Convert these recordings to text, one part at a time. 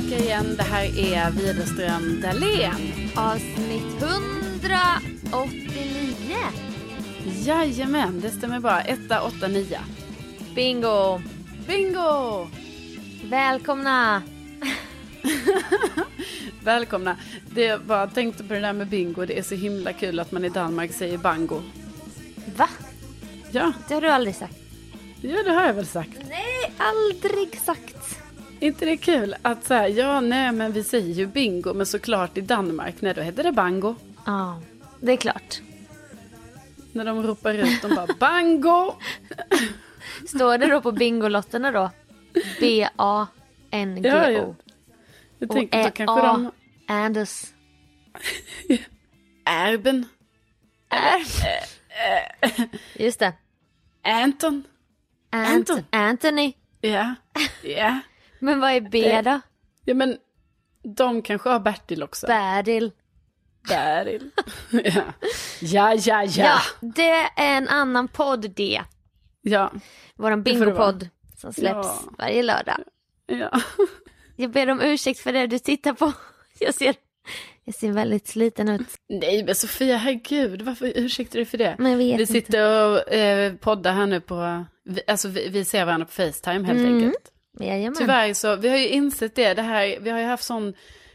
Tillbaka igen. Det här är Widerström Dahlén. Avsnitt 189. Jajamän, det stämmer bra. Etta, åtta, nia. Bingo! Bingo! Välkomna! Välkomna. Det jag bara tänkte på det där med bingo. Det är så himla kul att man i Danmark säger bango. Va? Ja, Det har du aldrig sagt. ja det har jag väl sagt. Nej, aldrig sagt. Inte det kul att säga, ja nej men vi säger ju bingo, men såklart i Danmark, nej då heter det bango. Ja, det är klart. När de ropar ut, de bara bango! Står det då på Bingolotterna då? B-A-N-G-O. Ja, ja. Jag tänker då kanske de... Anders. Erben. Just det. Anton. Ant- Anton. Anthony. Ja. Ja. Men vad är B då? Ja men de kanske har Bertil också. Bertil. Bertil. ja. ja, ja, ja. Ja, det är en annan podd det. Ja. Våran bingopodd som släpps Ja. varje lördag. ja. Jag ber om ursäkt för det du tittar på. Jag ser, jag ser väldigt sliten ut. Nej men Sofia, herregud, varför ursäktar du för det? Men jag vet Vi inte. sitter och eh, poddar här nu på, vi, alltså vi, vi ser varandra på Facetime helt Mm. enkelt. Jajamän. Tyvärr så, vi har ju insett det, det här, vi har ju haft sån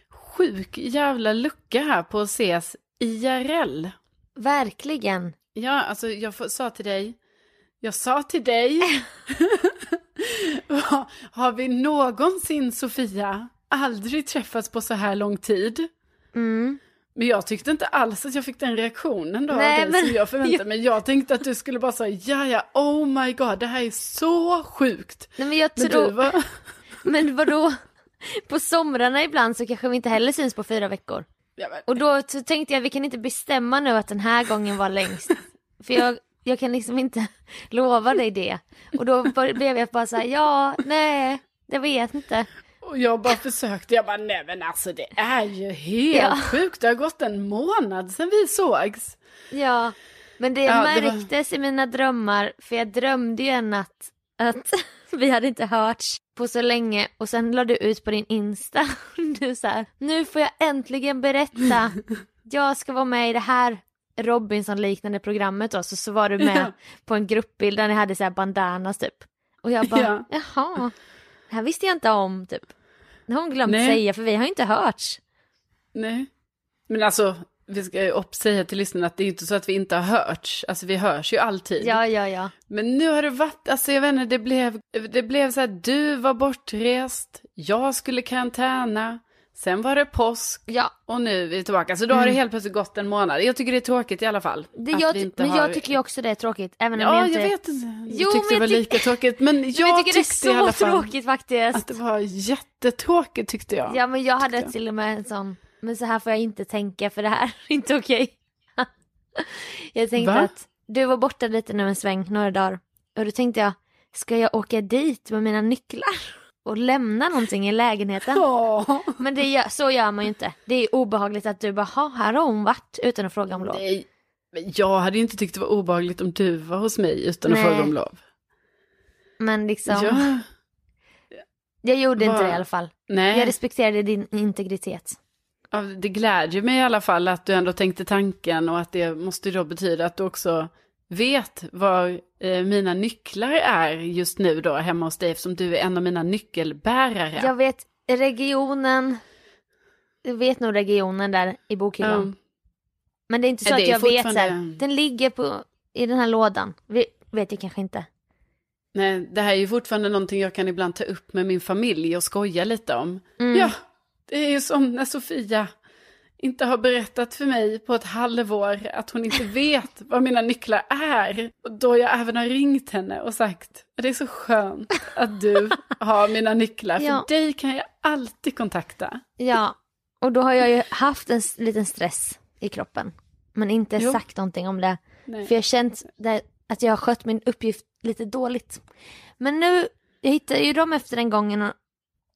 sjuk jävla lucka här på att ses IRL. Verkligen. Ja, alltså jag får- sa till dig, jag sa till dig, Ha- har vi någonsin Sofia aldrig träffats på så här lång tid? Mm. Men jag tyckte inte alls att jag fick den reaktionen då Nej, av dig men- som jag förväntade mig. Jag tänkte att du skulle bara säga, ja ja, oh my god, det här är så sjukt. Nej, men jag Men tror... du var... Men vadå? På somrarna ibland så kanske vi inte heller syns på fyra veckor. Ja, men... Och då tänkte jag vi kan inte bestämma nu att den här gången var längst. För jag, jag kan liksom inte lova dig det. Och då blev jag bara så här, ja, nej, jag vet inte. Och jag bara försökte, jag bara nej men alltså det är ju helt Ja. sjukt. Det har gått en månad sedan vi sågs. Ja, men det Ja, det var- märktes i mina drömmar, för jag drömde ju en natt att vi hade inte hörts på så länge och sen la du ut på din Insta, du så här, nu får jag äntligen berätta, jag ska vara med i det här Robinson-liknande programmet då, så, så var du med Ja. på en gruppbild där ni hade så här bandanas typ. Och jag bara, Ja. jaha, det här visste jag inte om typ. Det har hon glömt Nej. säga för vi har ju inte hörts. Nej. Men alltså, vi ska ju säga till lyssnarna att det är inte så att vi inte har hörts. Alltså vi hörs ju alltid. Ja, ja, ja. Men nu har det varit, alltså jag vet inte, det blev, det blev så här, du var bortrest, jag skulle karantäna, sen var det påsk Ja, och nu är vi tillbaka. Så då har det helt plötsligt gått en månad. Jag tycker det är tråkigt i alla fall. det, jag, men har... jag tycker också det är tråkigt. Även om Ja, jag inte... jag vet inte. Du Jo, tyckte det var lika tråkigt. Men jag, jag tycker det tyckte i är alla så fall tråkigt faktiskt. att det var jättetråkigt tyckte jag. Ja men jag hade jag. till och med en sån men så här får jag inte tänka för det här är inte okej. jag tänkte Va? att du var borta lite nu en sväng, några dagar. Och då tänkte jag, ska jag åka dit med mina nycklar och lämna någonting i lägenheten? Åh. Men det så gör man ju inte. Det är obehagligt att du bara, "Ha, här har hon varit utan att fråga om lov. Nej, men jag hade inte tyckt det var obehagligt om du var hos mig utan att Nej. fråga om lov. Men liksom, Ja. jag gjorde inte Vad- det i alla fall. Nej, Jag respekterade din integritet. ja, det glädjer mig i alla fall att du ändå tänkte tanken och att det måste då betyda att du också vet var eh, mina nycklar är just nu då hemma hos dig eftersom du är en av mina nyckelbärare. Jag vet regionen, jag vet nog regionen där i bokhyllan. Ja. Men det är inte så det att jag vet så här, fortfarande- den ligger på, i den här lådan. Vi, vet jag kanske inte. Nej, det här är ju fortfarande någonting jag kan ibland ta upp med min familj och skoja lite om. Mm. Ja, det är ju som när Sofia inte har berättat för mig på ett halvår att hon inte vet vad mina nycklar är. Och då jag även har ringt henne och sagt att det är så skönt att du har mina nycklar. För Ja. dig kan jag alltid kontakta. Ja, och då har jag ju haft en liten stress i kroppen. Men inte Jo. sagt någonting om det. Nej. För jag har känt det, att jag har skött min uppgift lite dåligt. Men nu, jag hittade ju dem efter den gången och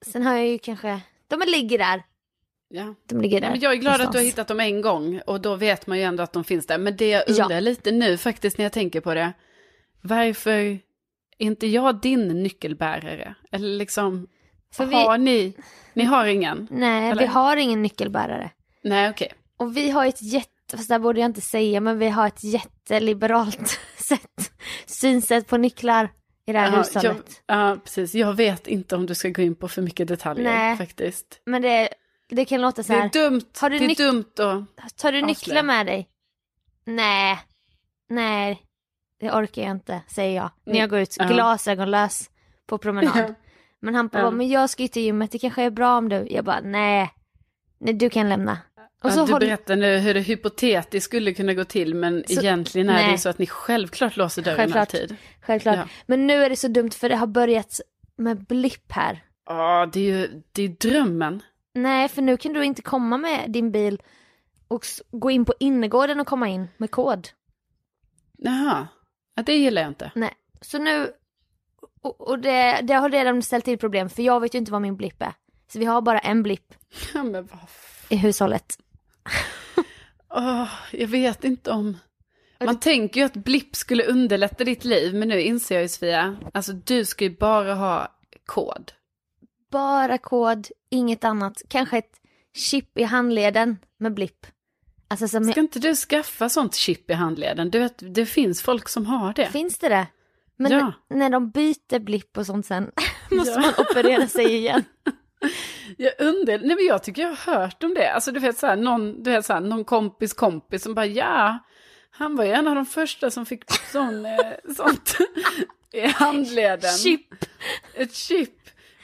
sen har jag ju kanske, de ligger där. Ja. De ligger där. Ja, men jag är glad att du har någonstans. hittat dem en gång och då vet man ju ändå att de finns där. Men det jag Ja. undrar lite nu faktiskt när jag tänker på det. Varför är inte jag din nyckelbärare? Eller liksom, För vi- har ni, ni har ingen? Nej, Eller? vi har ingen nyckelbärare. Nej, okej. Och vi har ett jätte, fast det borde jag inte säga, men vi har ett jätteliberalt sätt, synsätt på nycklar i det här Ja, hushållet. ja, precis. Jag vet inte om du ska gå in på för mycket detaljer Nej. faktiskt. Men det, det kan låta så Det är här, dumt, Har du det är dumt att... tar du nycklar med dig? Nej, nej, det orkar jag inte, säger jag. När jag går ut Ja. glasögonlös på promenad. Ja. Men han bara, Ja. men jag ska ju till gymmet, det kanske är bra om du... Jag bara, nej, nej du kan lämna. Och så Ja, du håller- berättar nu hur det hypotetiskt skulle kunna gå till, men Så- egentligen är det ju nej. så att ni självklart låser dörren Självklart. alltid. Självklart. Ja. Men nu är det så dumt för det har börjat med blipp här. Ja, det är ju det är drömmen. Nej, för nu kan du inte komma med din bil och gå in på innergården och komma in med kod. Jaha, ja, det gillar jag inte. Nej, så nu... Och, och det, det har redan ställt till problem för jag vet ju inte vad min blipp är. Så vi har bara en blipp Ja, men vad i hushållet. Åh, jag vet inte om... Man tänker ju att blipp skulle underlätta ditt liv, men nu inser jag ju Sofia, alltså du ska ju bara ha kod. Bara kod, inget annat. Kanske ett chip i handleden med blipp. Alltså som Ska inte du skaffa sånt chip i handleden? Du vet, det finns folk som har det. Finns det det? Men Ja. när de byter blipp och sånt sen måste Ja. man operera sig igen. Jag undrar, nej men jag tycker jag har hört om det. Alltså du vet så här, någon, du vet, så här, någon kompis kompis som bara ja, han var ju en av de första som fick sån, eh, sånt i handleden. Chip. Ett chip.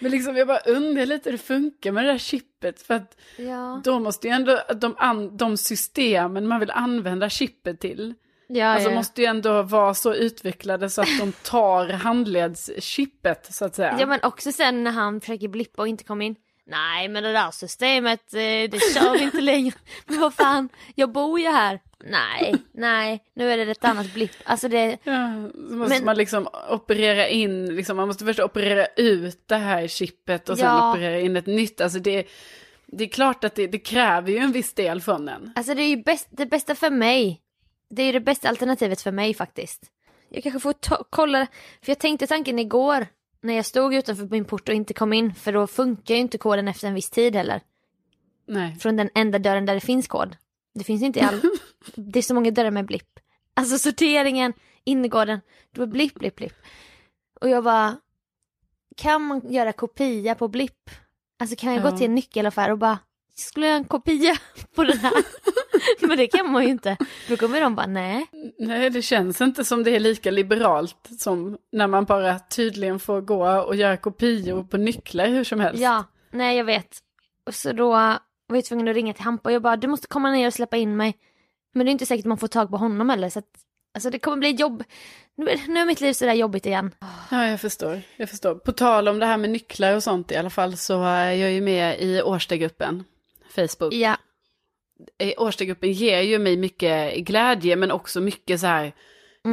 Men liksom jag bara undrar lite hur det funkar med det där chippet. För att Ja. då måste ju ändå de, an, de systemen man vill använda chippet till. Ja, Alltså ja. måste ju ändå vara så utvecklade så att de tar handledschippet så att säga. ja men också sen när han försöker blippa och inte komma in. Nej men det där systemet, eh, det kör vi inte längre. Men vad fan, jag bor ju här. Nej, nej, nu är det ett annat blipp. Alltså det, Ja, så måste Men- man liksom operera in, liksom, man måste först operera ut det här chippet och sen Ja. operera in ett nytt. Alltså det, det är klart att det, det kräver ju en viss del från en. alltså det är ju bäst, det bästa för mig. Det är ju det bästa alternativet för mig faktiskt. Jag kanske får kolla, för jag tänkte tanken igår när jag stod utanför min port och inte kom in, för då funkar ju inte koden efter en viss tid heller. Nej. Från den enda dörren där det finns kod. Det finns inte i all... det är så många dörrar med blipp. Alltså sorteringen, innergården, det var blipp, blipp, blipp. Och jag bara, kan man göra kopia på blipp? Alltså kan jag Ja. gå till en nyckelaffär och bara, skulle jag göra en kopia på den här? Men det kan man ju inte. Då kommer de bara, nej. Nej, det känns inte som det är lika liberalt som när man bara tydligen får gå och göra kopior på nycklar hur som helst. Ja, nej jag vet. Och så då var jag tvungen att ringa till Hampa och jag bara, du måste komma ner och släppa in mig. Men det är inte säkert man får tag på honom heller så att, alltså det kommer bli jobb. Nu, är- nu är mitt liv sådär jobbigt igen. Ja, jag förstår. Jag förstår. På tal om det här med nycklar och sånt i alla fall så är jag ju med i Årstagruppen, Facebook. Ja, eh, Årstagruppen ger ju mig mycket glädje men också mycket så här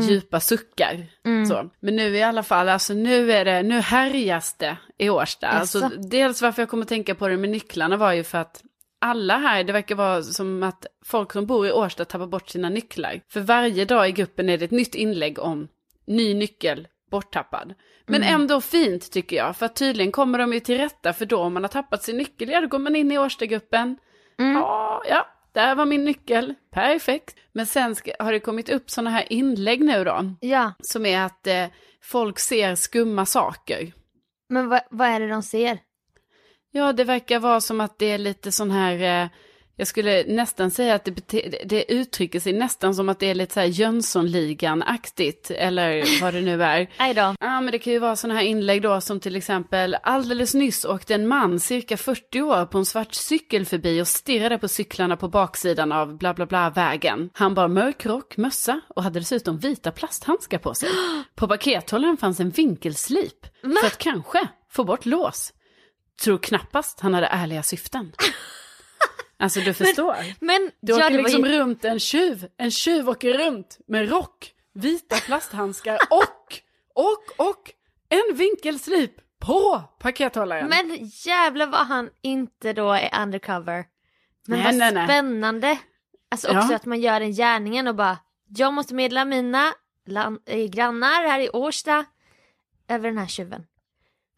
djupa suckar. Så. Men nu i alla fall, alltså nu är det, nu härjas det i Årsta. Alltså, Jaså? dels varför jag kommer tänka på det med nycklarna var ju för att alla här, det verkar vara som att folk som bor i Årsta tappar bort sina nycklar. För varje dag i gruppen är det ett nytt inlägg om ny nyckel borttappad. Men ändå fint tycker jag, för tydligen kommer de ju till rätta, för då om man har tappat sin nyckel, ja då går man in i Årstagruppen. Ja, ja, där var min nyckel, perfekt. Men sen ska, har det kommit upp sådana här inlägg nu då, Ja, som är att eh, folk ser skumma saker. men vad, vad är det de ser? Ja, det verkar vara som att det är lite sån här, eh, jag skulle nästan säga att det, det uttrycker sig nästan som att det är lite så här Jönssonligan-aktigt, eller vad det nu är. Aj då. Ja, men det kan ju vara sådana här inlägg då som till exempel alldeles nyss åkte en man cirka 40 år på en svart cykel förbi och stirrade på cyklarna på baksidan av bla bla bla vägen. Han bar mörk rock, mössa och hade dessutom vita plasthandskar på sig. På pakethållaren fanns en vinkelslip för att kanske få bort lås. Tror knappast han hade ärliga syften. Alltså du förstår. Men Du ja, åker var liksom ju- runt en tjuv. En tjuv åker runt med rock, vita plasthandskar och, och, och en vinkelslip på pakethållaren. Men jävlar vad han inte då är undercover. Men Nej, vad nej, nej. spännande. Alltså också Ja. att man gör den gärningen och bara, jag måste meddela mina eh, grannar här i Årsta över den här tjuven.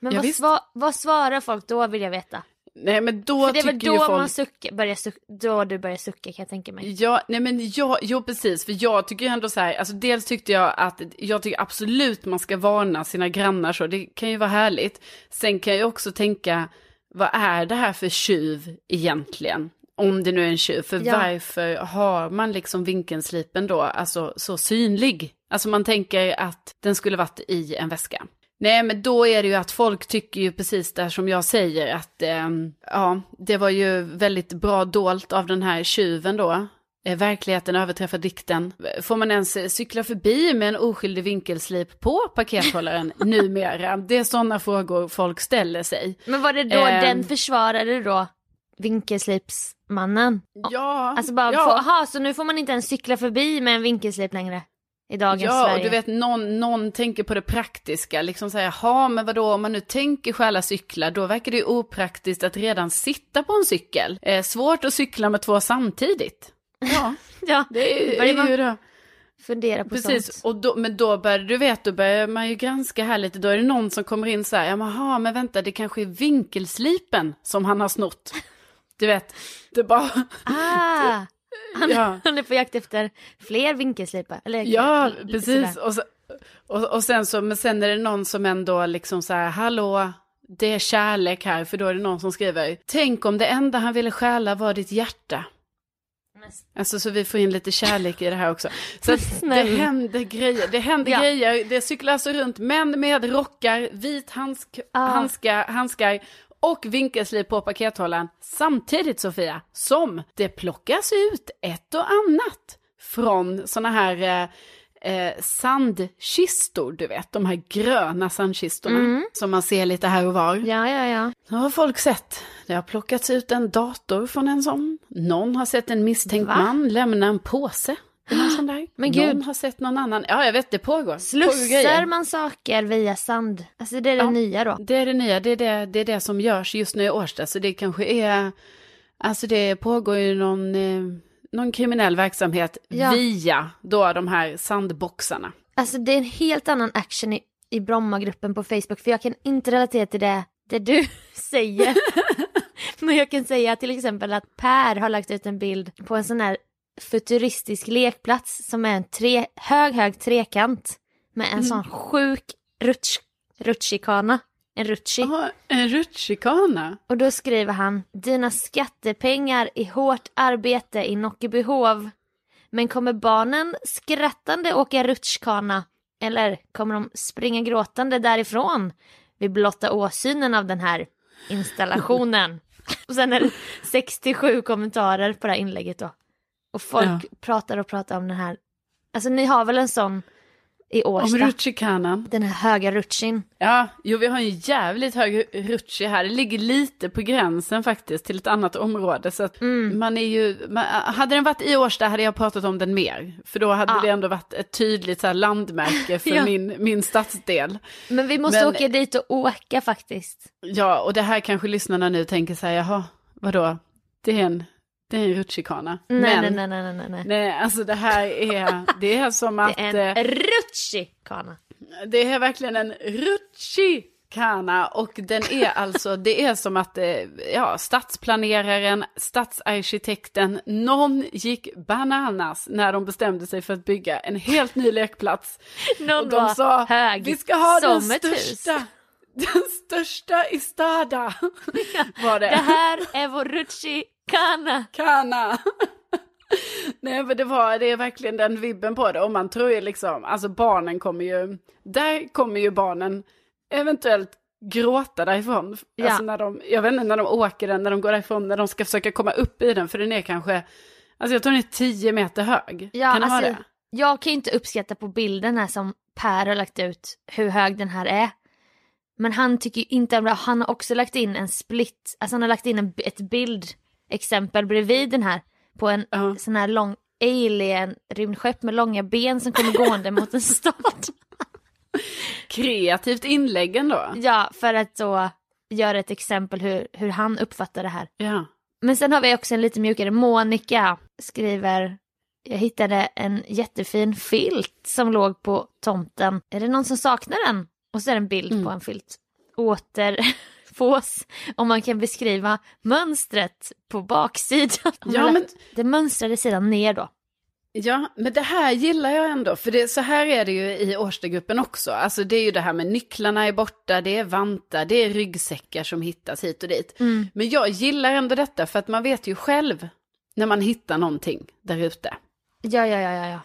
Men Ja, vad, sva- vad svarar folk då vill jag veta? Nej men då För det tycker då ju folk... man suckar, börjar suck- då du börjar sucka kan jag tänka mig. Ja, nej men ja, jo precis, för jag tycker ju ändå så här, alltså dels tyckte jag att, jag tycker absolut man ska varna sina grannar så, det kan ju vara härligt. Sen kan jag också tänka, vad är det här för tjuv egentligen? Om det nu är en tjuv, för Ja. varför har man liksom vinkelslipen då, alltså så synlig? Alltså man tänker att den skulle varit i en väska. Nej, men då är det ju att folk tycker ju precis där som jag säger att ehm, ja, det var ju väldigt bra dolt av den här tjuven då. Eh, Verkligheten överträffar dikten. Får man ens eh, cykla förbi med en oskyldig vinkelslip på pakethållaren numera? Det är sådana frågor folk ställer sig. Men var det då Ehm. den försvarade då vinkelslipsmannen? Ja, Alltså bara, ja. få- aha, så nu får man inte ens cykla förbi med en vinkelslip längre? I dagens Ja, Sverige? och du vet någon, någon tänker på det praktiska, liksom säga, ja men vadå, om man nu tänker stjäla cyklar, då verkar det ju opraktiskt att redan sitta på en cykel. Eh, svårt att cykla med två samtidigt. Ja, Ja, det är, är ju det. fundera på Precis, sånt. och då, men då börjar du vet, då börjar man ju granska här lite, då är det någon som kommer in så här, ja men, aha, men vänta, det kanske är vinkelslipen som han har snott. Du vet, det bara, Ah, han, ja. han är på jakt efter fler vinkelslipar. Eller, Ja, precis. Och, så, och, och sen så, men sen är det någon som ändå liksom så här, hallå, det är kärlek här, för då är det någon som skriver, tänk om det enda han ville stjäla var ditt hjärta. Alltså så vi får in lite kärlek i det här också. Så det händer grejer, det händer Ja. grejer, det cyklar alltså runt män med rockar, vit handsk, Ah. handska, handskar och vinkelslip på pakethållaren samtidigt Sofia, som det plockas ut ett och annat från sådana här eh, eh, sandkistor, du vet, de här gröna sandkistorna som man ser lite här och var. Ja, ja, ja. Det har folk sett. Det har plockats ut en dator från en sån. Någon har sett en misstänkt Va? man lämna en påse sån där. Men gud. Någon har sett någon annan. Ja, jag vet, det pågår. Slussar man saker via sand? Alltså det är det Ja. nya då? Det är det nya, det är det, det är det som görs just nu i Årsta. Så det kanske är, alltså det pågår ju någon, eh, någon kriminell verksamhet Ja. via då de här sandboxarna. Alltså det är en helt annan action i, i Brommagruppen på Facebook för jag kan inte relatera till det, det du säger. Men jag kan säga till exempel att Per har lagt ut en bild på en sån här futuristisk lekplats som är en tre, hög, hög trekant med en sån sjuk rutsch, rutschikana. En rutschi. Ja, en rutschikana. Och då skriver han, dina skattepengar i hårt arbete i Nockebyhov. Men kommer barnen skrattande åka rutschkana? Eller kommer de springa gråtande därifrån? Vid blotta åsynen av den här installationen. och sen är det 67 kommentarer på det här inlägget då. Och folk Ja. pratar och pratar om den här. Alltså ni har väl en sån i Om Årsta. rutschkanan. Den här höga rutschin. Ja, jo vi har en jävligt hög rutschi här. Det ligger lite på gränsen faktiskt till ett annat område. Så att Mm. man är ju, man, hade den varit i Årsta hade jag pratat om den mer. För då hade Ja. det ändå varit ett tydligt så landmärke för Ja. min, min stadsdel. Men vi måste Men- åka dit och åka faktiskt. Ja, och det här kanske lyssnarna nu tänker så här, jaha, vadå? Det är en, det är en rutschkana. Nej, Men, nej, nej, nej, nej, nej. nej, alltså det här är, det är som att... Det är en eh, rutschikana. Det är verkligen en rutschikana och den är alltså, det är som att eh, ja, stadsplaneraren, stadsarkitekten, någon gick bananas när de bestämde sig för att bygga en helt ny lekplats. Någon och de var sa, hög vi ska ha den hus. största, den största i stada. Var det. Det här är vår rutschikana. Kana. Nej men det var, det är verkligen den vibben på det. Och man tror ju liksom, alltså barnen kommer ju, där kommer ju barnen eventuellt gråta därifrån. Ja. Alltså när de, jag vet inte när de åker den, när de går därifrån, när de ska försöka komma upp i den. För den är kanske, alltså jag tror den är 10 meter hög. Ja, kan det vara alltså, det? jag kan ju inte uppskatta på bilden här som Per har lagt ut hur hög den här är. Men han tycker ju inte om det. Han har också lagt in en split, alltså han har lagt in en, ett bildexempel bredvid den här på en Ja. sån här lång alien rymdskepp med långa ben som kommer gående mot en stad. Kreativt inlägg ändå. Ja, för att då göra ett exempel hur, hur han uppfattar det här. Ja. Men sen har vi också en lite mjukare. Monica skriver, jag hittade en jättefin filt som låg på tomten. Är det någon som saknar den? Och så är det en bild Mm. på en filt. Återfås om man kan beskriva mönstret på baksidan. Ja, men- Det mönstrade sidan ner då. Ja, men det här gillar jag ändå. För det, så här är det ju i Årstagruppen också. Alltså det är ju det här med nycklarna är borta, det är vantar, det är ryggsäckar som hittas hit och dit. Mm. Men jag gillar ändå detta för att man vet ju själv när man hittar någonting där ute. Ja, ja, ja, ja.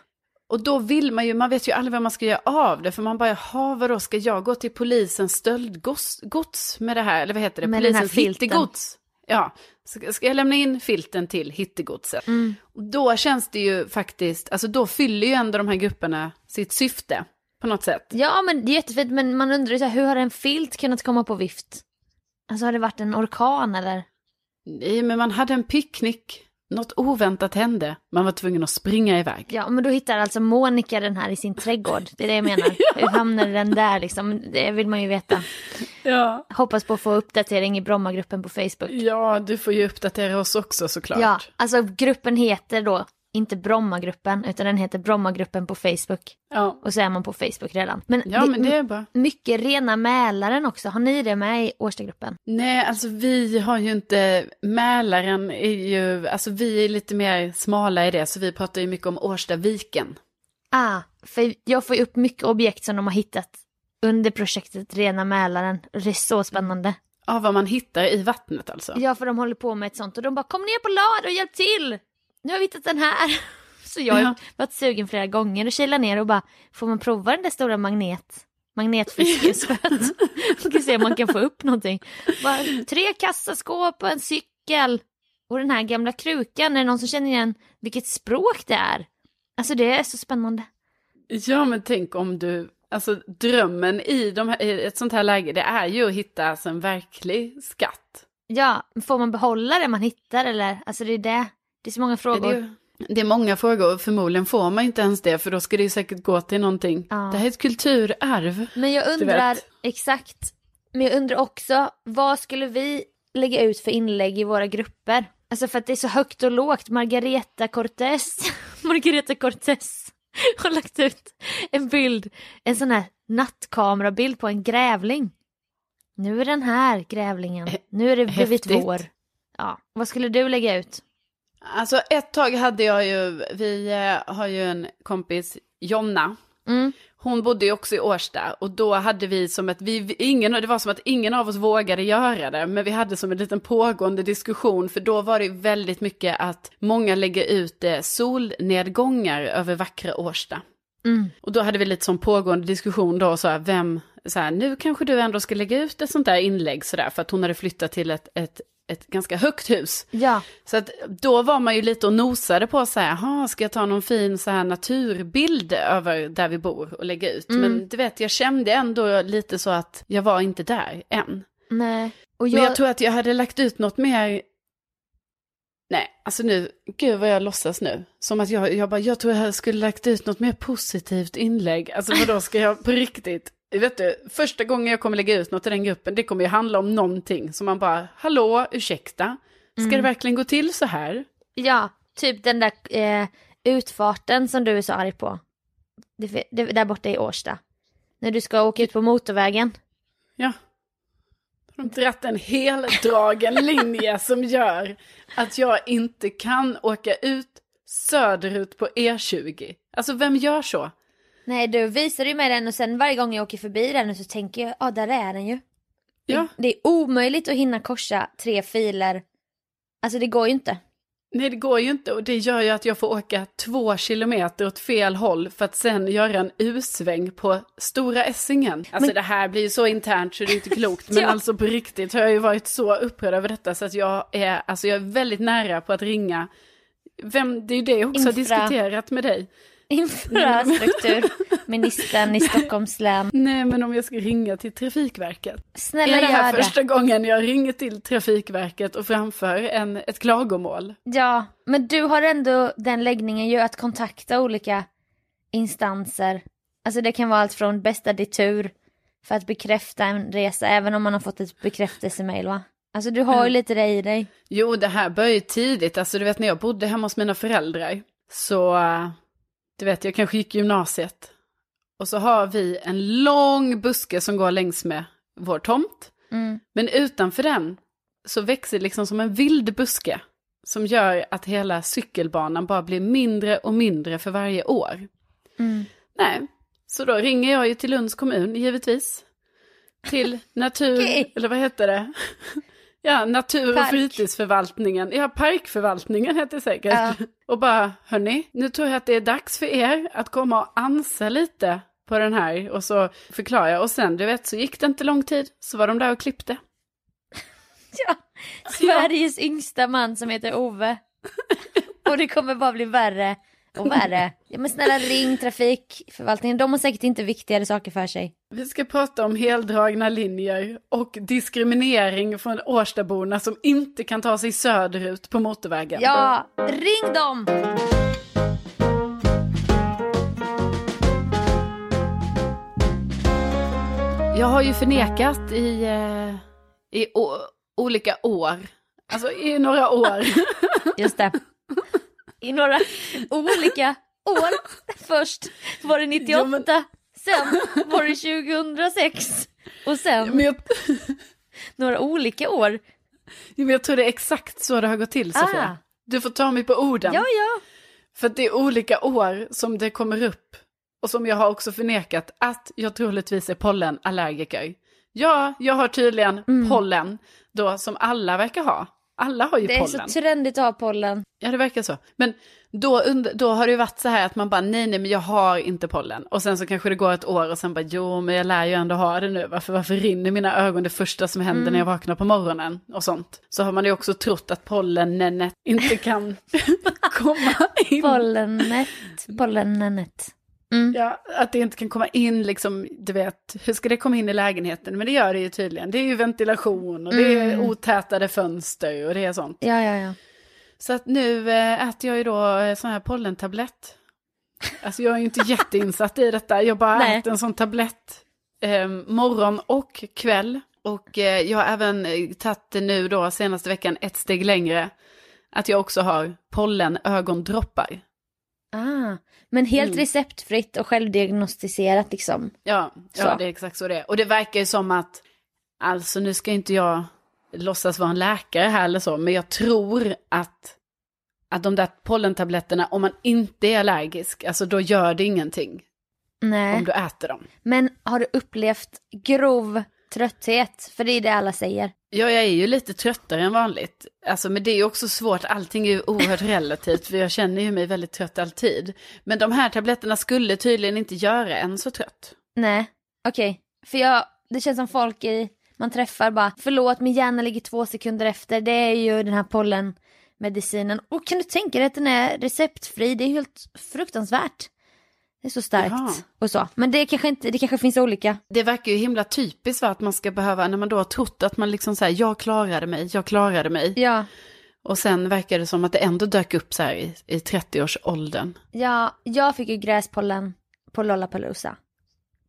Och då vill man ju, man vet ju aldrig vad man ska göra av det. För man bara, jaha vadå, ska jag gå till polisens stöldgods gods med det här? Eller vad heter det? Med polisens hittegods. Ja, ska, ska jag lämna in filten till hittegodset? Mm. Och Då känns det ju faktiskt, alltså då fyller ju ändå de här grupperna sitt syfte på något sätt. Ja, men det är jättefint. Men man undrar ju så här, hur har en filt kunnat komma på vift? Alltså har det varit en orkan eller? Nej, men man hade en picknick, något oväntat hände, man var tvungen att springa iväg. Ja, men då hittar alltså Monica den här i sin trädgård. Det är det jag menar. Hur hamnade den där liksom? Det vill man ju veta. Ja. Hoppas på att få uppdatering i Brommagruppen på Facebook. Ja, du får ju uppdatera oss också såklart. Ja, alltså gruppen heter då inte Brommagruppen, utan den heter Brommagruppen på Facebook. ja. Och så är man på Facebook redan. Men, Ja, men det är bra. mycket rena Mälaren också. Har ni det med i Årstagruppen? Nej, alltså vi har ju inte, Mälaren är ju, alltså vi är lite mer smala i det, så vi pratar ju mycket om Årstaviken. Ah, för jag får ju upp mycket objekt som de har hittat under projektet Rena Mälaren. Det är så spännande. Ja, vad man hittar i vattnet alltså. Ja, för de håller på med ett sånt och de bara kom ner på lad och hjälp till! Nu har vi hittat den här. Så jag har Ja. varit sugen flera gånger och kilat ner och bara, får man prova den där stora magnet? Magnetfiskespöet. Man kan se om man kan få upp någonting. Bara, tre kassaskåp och en cykel. Och den här gamla krukan, är det någon som känner igen vilket språk det är? Alltså det är så spännande. Ja, men tänk om du, alltså drömmen i, de här, i ett sånt här läge, det är ju att hitta alltså, en verklig skatt. Ja, får man behålla det man hittar eller? Alltså det är det. Det är så många Det frågor. är, ju- det är många frågor och förmodligen får man inte ens det, för då ska det ju säkert gå till någonting. Ja. Det här är ett kulturarv. Men jag undrar, exakt, men jag undrar också, vad skulle vi lägga ut för inlägg i våra grupper? Alltså för att det är så högt och lågt. Margareta Cortez, Margareta Cortez har lagt ut en bild, en sån här nattkamerabild på en grävling. Nu är den här grävlingen, nu är det blivit vår. Ja, vad skulle du lägga ut? Alltså ett tag hade jag ju, vi eh, har ju en kompis, Jonna. Mm. Hon bodde ju också i Årsta och då hade vi som att vi, ingen, det var som att ingen av oss vågade göra det, men vi hade som en liten pågående diskussion, för då var det väldigt mycket att många lägger ut eh, solnedgångar över vackra Årsta. Mm. Och då hade vi lite som pågående diskussion då, så här, vem, så här, nu kanske du ändå ska lägga ut ett sånt där inlägg sådär, för att hon hade flyttat till ett, ett ett ganska högt hus. Ja, Så att då var man ju lite och nosade på så här, "Jaha, ska jag ta någon fin så här naturbild över där vi bor och lägga ut. Mm. Men du vet, jag kände ändå lite så att jag var inte där än. nej. Och Men jag, jag tror att jag hade lagt ut något mer... Nej, alltså nu, gud vad jag låtsas nu. Som att jag, jag bara, jag tror jag skulle lagt ut något mer positivt inlägg. Alltså vadå, ska jag på riktigt? Vet du, första gången jag kommer lägga ut något i den gruppen, det kommer ju handla om någonting. som man bara, hallå, ursäkta, ska Mm. det verkligen gå till så här? ja, typ den där eh, utfarten som du är så arg på. Det, det, där borta i Årsta. När du ska åka ut på motorvägen. Ja. De har dratt en heldragen linje som gör att jag inte kan åka ut söderut på E20. Alltså vem gör så? Nej, du visade ju mig den och sen varje gång jag åker förbi den så tänker jag, ja där är den ju. Ja. Det, det är omöjligt att hinna korsa tre filer. Alltså det går ju inte. Nej, det går ju inte och det gör ju att jag får åka två kilometer åt fel håll för att sen göra en U-sväng på Stora Essingen. Alltså Men- det här blir ju så internt så det är inte klokt. Men Ja. alltså på riktigt har jag ju varit så upprörd över detta så att jag är, alltså jag är väldigt nära på att ringa. Vem, det är ju det jag också har Infra. diskuterat med dig. Infrastrukturministern i Stockholms län. Nej, men om jag ska ringa till Trafikverket. Snälla är det här gör det. första gången jag ringer till Trafikverket och framför en, ett klagomål? Ja, men du har ändå den läggningen ju att kontakta olika instanser. Alltså det kan vara allt från bästa ditur för att bekräfta en resa även om man har fått ett bekräftelsemail va? Alltså du har ju lite det i dig. Jo, det här började ju tidigt. Alltså du vet när jag bodde hemma hos mina föräldrar. Så, du vet jag kanske gick gymnasiet. Och så har vi en lång buske som går längs med vår tomt. Mm. Men utanför den så växer liksom som en vild buske. Som gör att hela cykelbanan bara blir mindre och mindre för varje år. Mm. Nej, så då ringer jag ju till Lunds kommun givetvis. Till natur, Okej. eller vad heter det? Ja, natur och Park. fritidsförvaltningen. Ja, parkförvaltningen heter det säkert. Ja. Och bara, hörni, nu tror jag att det är dags för er att komma och ansa lite på den här. Och så förklarar jag. Och sen, du vet, så gick det inte lång tid, så var de där och klippte. Ja, Sveriges yngsta man som heter Ove. Och det kommer bara bli värre och värre. Ja men snälla ring trafikförvaltningen, de har säkert inte viktigare saker för sig. Vi ska prata om heldragna linjer och diskriminering från Årstaborna som inte kan ta sig söderut på motorvägen. Ja, ring dem! Jag har ju förnekat i, eh, i å- olika år. Alltså i några år. Just det. I några olika år. Först var det 98, Ja, men- sen var det 2006 och sen jag, några olika år. men jag tror det är exakt så det har gått till Sofia. Ah. Du får ta mig på orden. Ja, ja. För det är olika år som det kommer upp. Och som jag har också förnekat att jag troligtvis är pollenallergiker. Ja, jag har tydligen pollen då som alla verkar ha. Alla har ju Mm. Det är pollen. så trendigt att ha pollen. Ja, det verkar så. Men då, då har det ju varit så här att man bara, nej, nej, men jag har inte pollen. Och sen så kanske det går ett år och sen bara, jo, men jag lär ju ändå ha det nu. Varför, varför rinner mina ögon det första som händer när jag vaknar på morgonen och sånt? Så har man ju också trott att pollenet inte kan komma in. Pollenet, pollenet. Mm. Ja, att det inte kan komma in liksom, du vet, hur ska det komma in i lägenheten? Men det gör det ju tydligen. Det är ju ventilation och det är Mm. otätade fönster och det är sånt. Ja, ja, ja. Så att nu eh, äter jag ju då eh, sån här pollentablett. Alltså jag är ju inte jätteinsatt i detta. Jag bara Nej. äter en sån tablett eh, morgon och kväll. Och eh, jag har även eh, tagit nu då senaste veckan ett steg längre. Att jag också har pollenögondroppar. Ah, men helt Mm. receptfritt och självdiagnostiserat liksom. Ja, Så. ja, det är exakt så det är. Och det verkar ju som att, alltså nu ska inte jag låtsas vara en läkare här eller så, men jag tror att, att de där pollentabletterna, om man inte är allergisk, alltså då gör det ingenting Nej. om du äter dem. Men har du upplevt grov trötthet? För det är det alla säger. Ja, jag är ju lite tröttare än vanligt. Alltså, men det är ju också svårt, allting är ju oerhört relativt, för jag känner ju mig väldigt trött alltid. Men de här tabletterna skulle tydligen inte göra en så trött. Nej, okej. För jag, det känns som folk i Man träffar bara, förlåt min hjärna ligger två sekunder efter, det är ju den här pollenmedicinen. Och kan du tänka dig att den är receptfri, det är helt fruktansvärt. Är så starkt Jaha. och så. Men det kanske inte, det kanske finns olika. Det verkar ju himla typiskt va, att man ska behöva, när man då har trott att man liksom säger jag klarade mig, jag klarade mig. Ja, Och sen verkar det som att det ändå dök upp så här i, i 30-årsåldern. ja, jag fick ju gräspollen på Lollapalooza.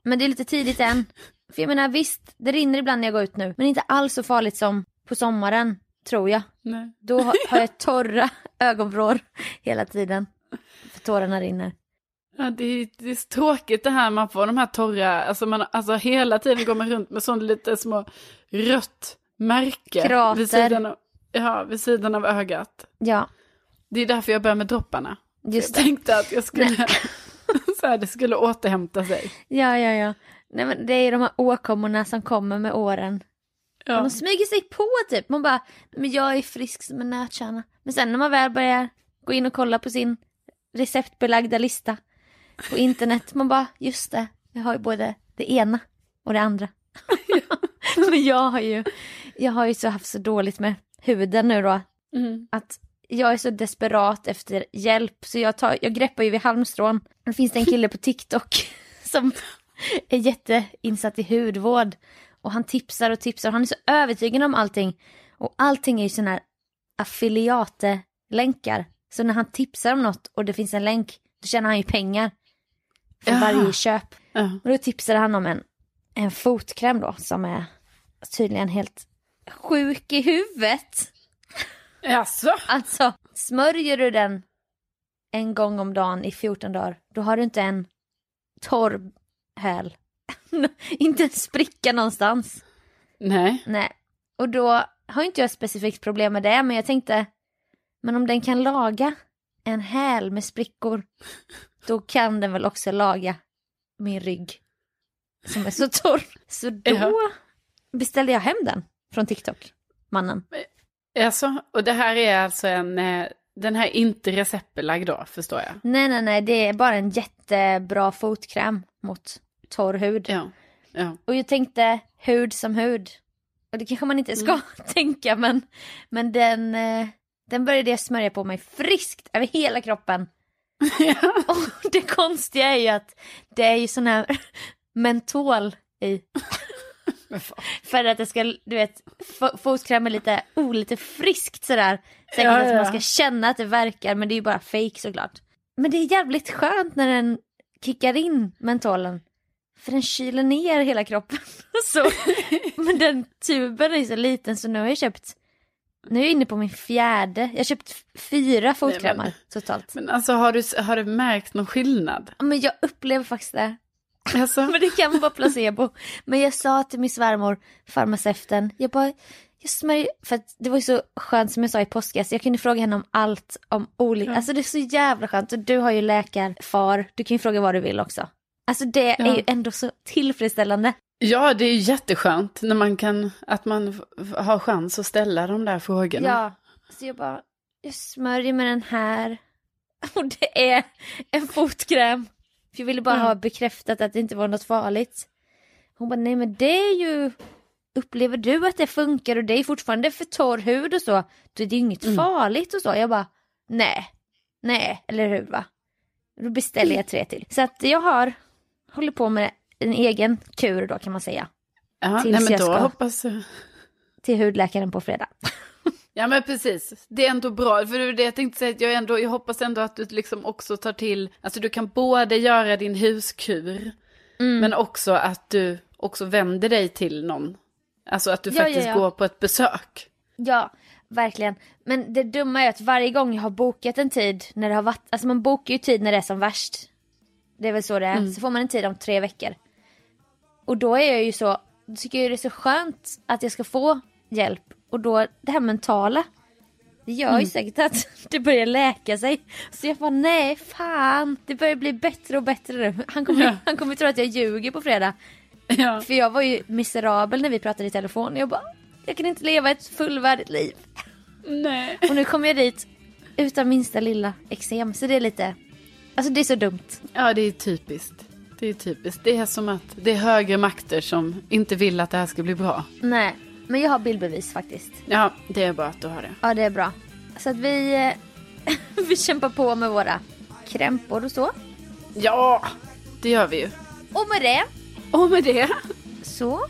Men det är lite tidigt än. För jag menar visst, det rinner ibland när jag går ut nu. Men inte alls så farligt som på sommaren, tror jag. Nej. Då har har jag torra ögonvrår hela tiden. För tårarna rinner. Ja, det, är, det är så tråkigt det här man får de här torra, alltså, man, alltså hela tiden går man runt med sån lite små rött märke. Krater. Vid sidan av, ja, vid sidan av ögat. Ja, Det är därför jag börjar med dropparna. just jag det. tänkte att jag skulle, så här, det skulle återhämta sig. Ja, ja, ja. Nej, men det är ju de här åkommorna som kommer med åren. Ja. de smyger sig på typ. Man bara, men jag är frisk som en nötkärna. Men sen när man väl börjar gå in och kolla på sin receptbelagda lista på internet, man bara, just det, jag har ju både det ena och det andra. men jag har ju, jag har ju så haft så dåligt med huden nu då, Mm. att jag är så desperat efter hjälp så jag, tar, jag greppar ju vid halmstrån. Det finns det en kille på TikTok som är jätteinsatt i hudvård och han tipsar och tipsar och han är så övertygad om allting. Och allting är ju sådana här affiliate-länkar. Så när han tipsar om något och det finns en länk, då tjänar han ju pengar för Jaha. varje köp. Ja. Och då tipsade han om en, en fotkräm då som är tydligen helt sjuk i huvudet. Jaså? Alltså, smörjer du den en gång om dagen i 14 dagar, då har du inte en torr häl. inte en spricka någonstans. Nej. Nej. Och då har inte jag specifikt problem med det, men jag tänkte, men om den kan laga en häl med sprickor, då kan den väl också laga min rygg som är så torr. Så då beställde jag hem den från TikTok, mannen. Jaså? Och det här är alltså en, eh, den här är inte receptbelagd då, förstår jag? Nej, nej, nej, det är bara en jättebra fotkräm mot torr hud. Ja. Ja. Och jag tänkte hud som hud. Och det kanske man inte ska tänka, men, men den, eh, den började jag smörja på mig friskt över hela kroppen. Och det konstiga är ju att det är ju sån här mentol i. För att det ska, du vet, fo- fotkräm är lite, oh, lite friskt sådär. Säkert Ja, att man ja. ska känna att det verkar, men det är ju bara fake såklart. Men det är jävligt skönt när den kickar in mentolen. För den kyler ner hela kroppen. så, men den tuben är så liten så nu har jag köpt, nu är jag inne på min fjärde, jag har köpt fyra fotkrämar men- totalt. Men alltså har du, har du märkt någon skillnad? Men jag upplever faktiskt det. Alltså, Men det kan vara placebo. Men jag sa till min svärmor, farmaceuten, jag bara, jag smörjer, för att det var ju så skönt som jag sa i påskas, jag kunde fråga henne om allt, om olika, alltså det är så jävla skönt och du har ju läkarfar, du kan ju fråga vad du vill också. Alltså det Ja. är ju ändå så tillfredsställande. Ja, det är jätteskönt när man kan, att man har chans att ställa de där frågorna. Ja, så jag bara, jag smörjer med den här och det är en fotkräm. För jag ville bara Mm. ha bekräftat att det inte var något farligt. Hon bara, nej men det är ju, upplever du att det funkar och det är fortfarande för torr hud och så, då är det ju inget Mm. farligt och så. Jag bara, nej, nej, eller hur va? Då beställer jag tre till. Så att jag har, håller på med en egen kur då kan man säga. ja tills nej, men jag då ska. hoppas jag. Till hudläkaren på fredag. Ja men precis, det är ändå bra. För det jag tänkte säga, jag, ändå, jag hoppas ändå att du liksom också tar till, alltså du kan både göra din huskur, Mm. men också att du också vänder dig till någon. Alltså att du Ja, ja, faktiskt ja. går på ett besök. Ja, verkligen. Men det dumma är att varje gång jag har bokat en tid när det har varit, alltså man bokar ju tid när det är som värst. Det är väl så det är. Så får man en tid om tre veckor. Och då är jag ju så, då tycker jag det är så skönt att jag ska få hjälp. Och då, det här mentala. Det gör ju säkert att det börjar läka sig. Så jag bara, nej fan. Det börjar bli bättre och bättre nu. Han kommer, Ja. han kommer tro att jag ljuger på fredag. Ja. För jag var ju miserabel när vi pratade i telefon. Jag bara, jag kan inte leva ett fullvärdigt liv. Nej. Och nu kommer jag dit utan minsta lilla eksem. Så det är lite, alltså det är så dumt. Ja det är typiskt. Det är typiskt. Det är som att det är högre makter som inte vill att det här ska bli bra. Nej, men jag har bildbevis faktiskt. Ja, det är bra att du har det. Ja, det är bra. Så att vi, eh, vi kämpar på med våra krämpor och så. Ja, det gör vi ju. Och med det Och med det. så...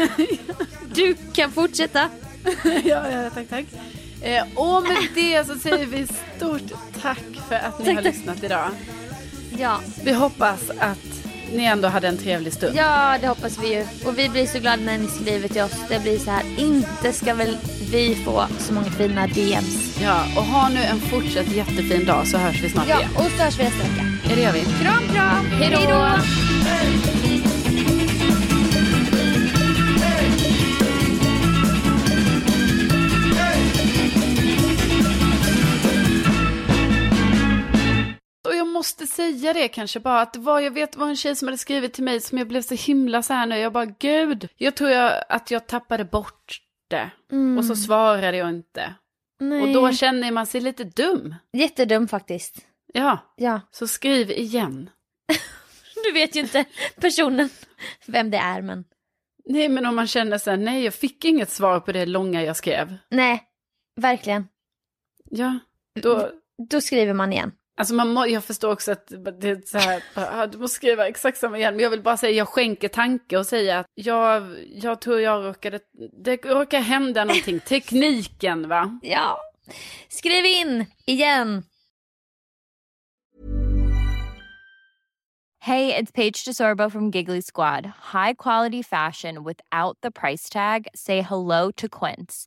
du kan fortsätta. ja, ja, tack, tack. Eh, och med det så säger vi stort tack för att ni Tack, har tack. lyssnat idag. Ja. Vi hoppas att ni ändå hade en trevlig stund. ja, det hoppas vi ju. Och vi blir så glada när ni skriver till oss. Det blir så här, inte ska väl vi få så många fina DMs. Ja, och ha nu en fortsatt jättefin dag så hörs vi snart Ja, igen. och så hörs vi nästa vecka. Ja, det gör vi. Kram, kram. Hej då. Måste säga det kanske bara att det var, jag vet var en tjej som hade skrivit till mig som jag blev så himla så här nu. Jag bara gud, jag tror jag, att jag tappade bort det. Och så svarade jag inte. Nej. Och då känner man sig lite dum. Jättedum faktiskt. Ja, Ja. så skriv igen. Du vet ju inte personen vem det är men. Nej, men om man känner så här, nej, jag fick inget svar på det långa jag skrev. Nej, verkligen. Ja, då, Då skriver man igen. Alltså man må, jag förstår också att det är så här, ah, du måste skriva exakt samma igen. Men jag vill bara säga, jag skänker tanke och säga att jag, jag tror jag råkade, det råkar hända någonting. Tekniken va? Ja. Skriv in igen. Hey, it's Paige DeSorbo from Giggly Squad. High quality fashion without the price tag. Say hello to Quince.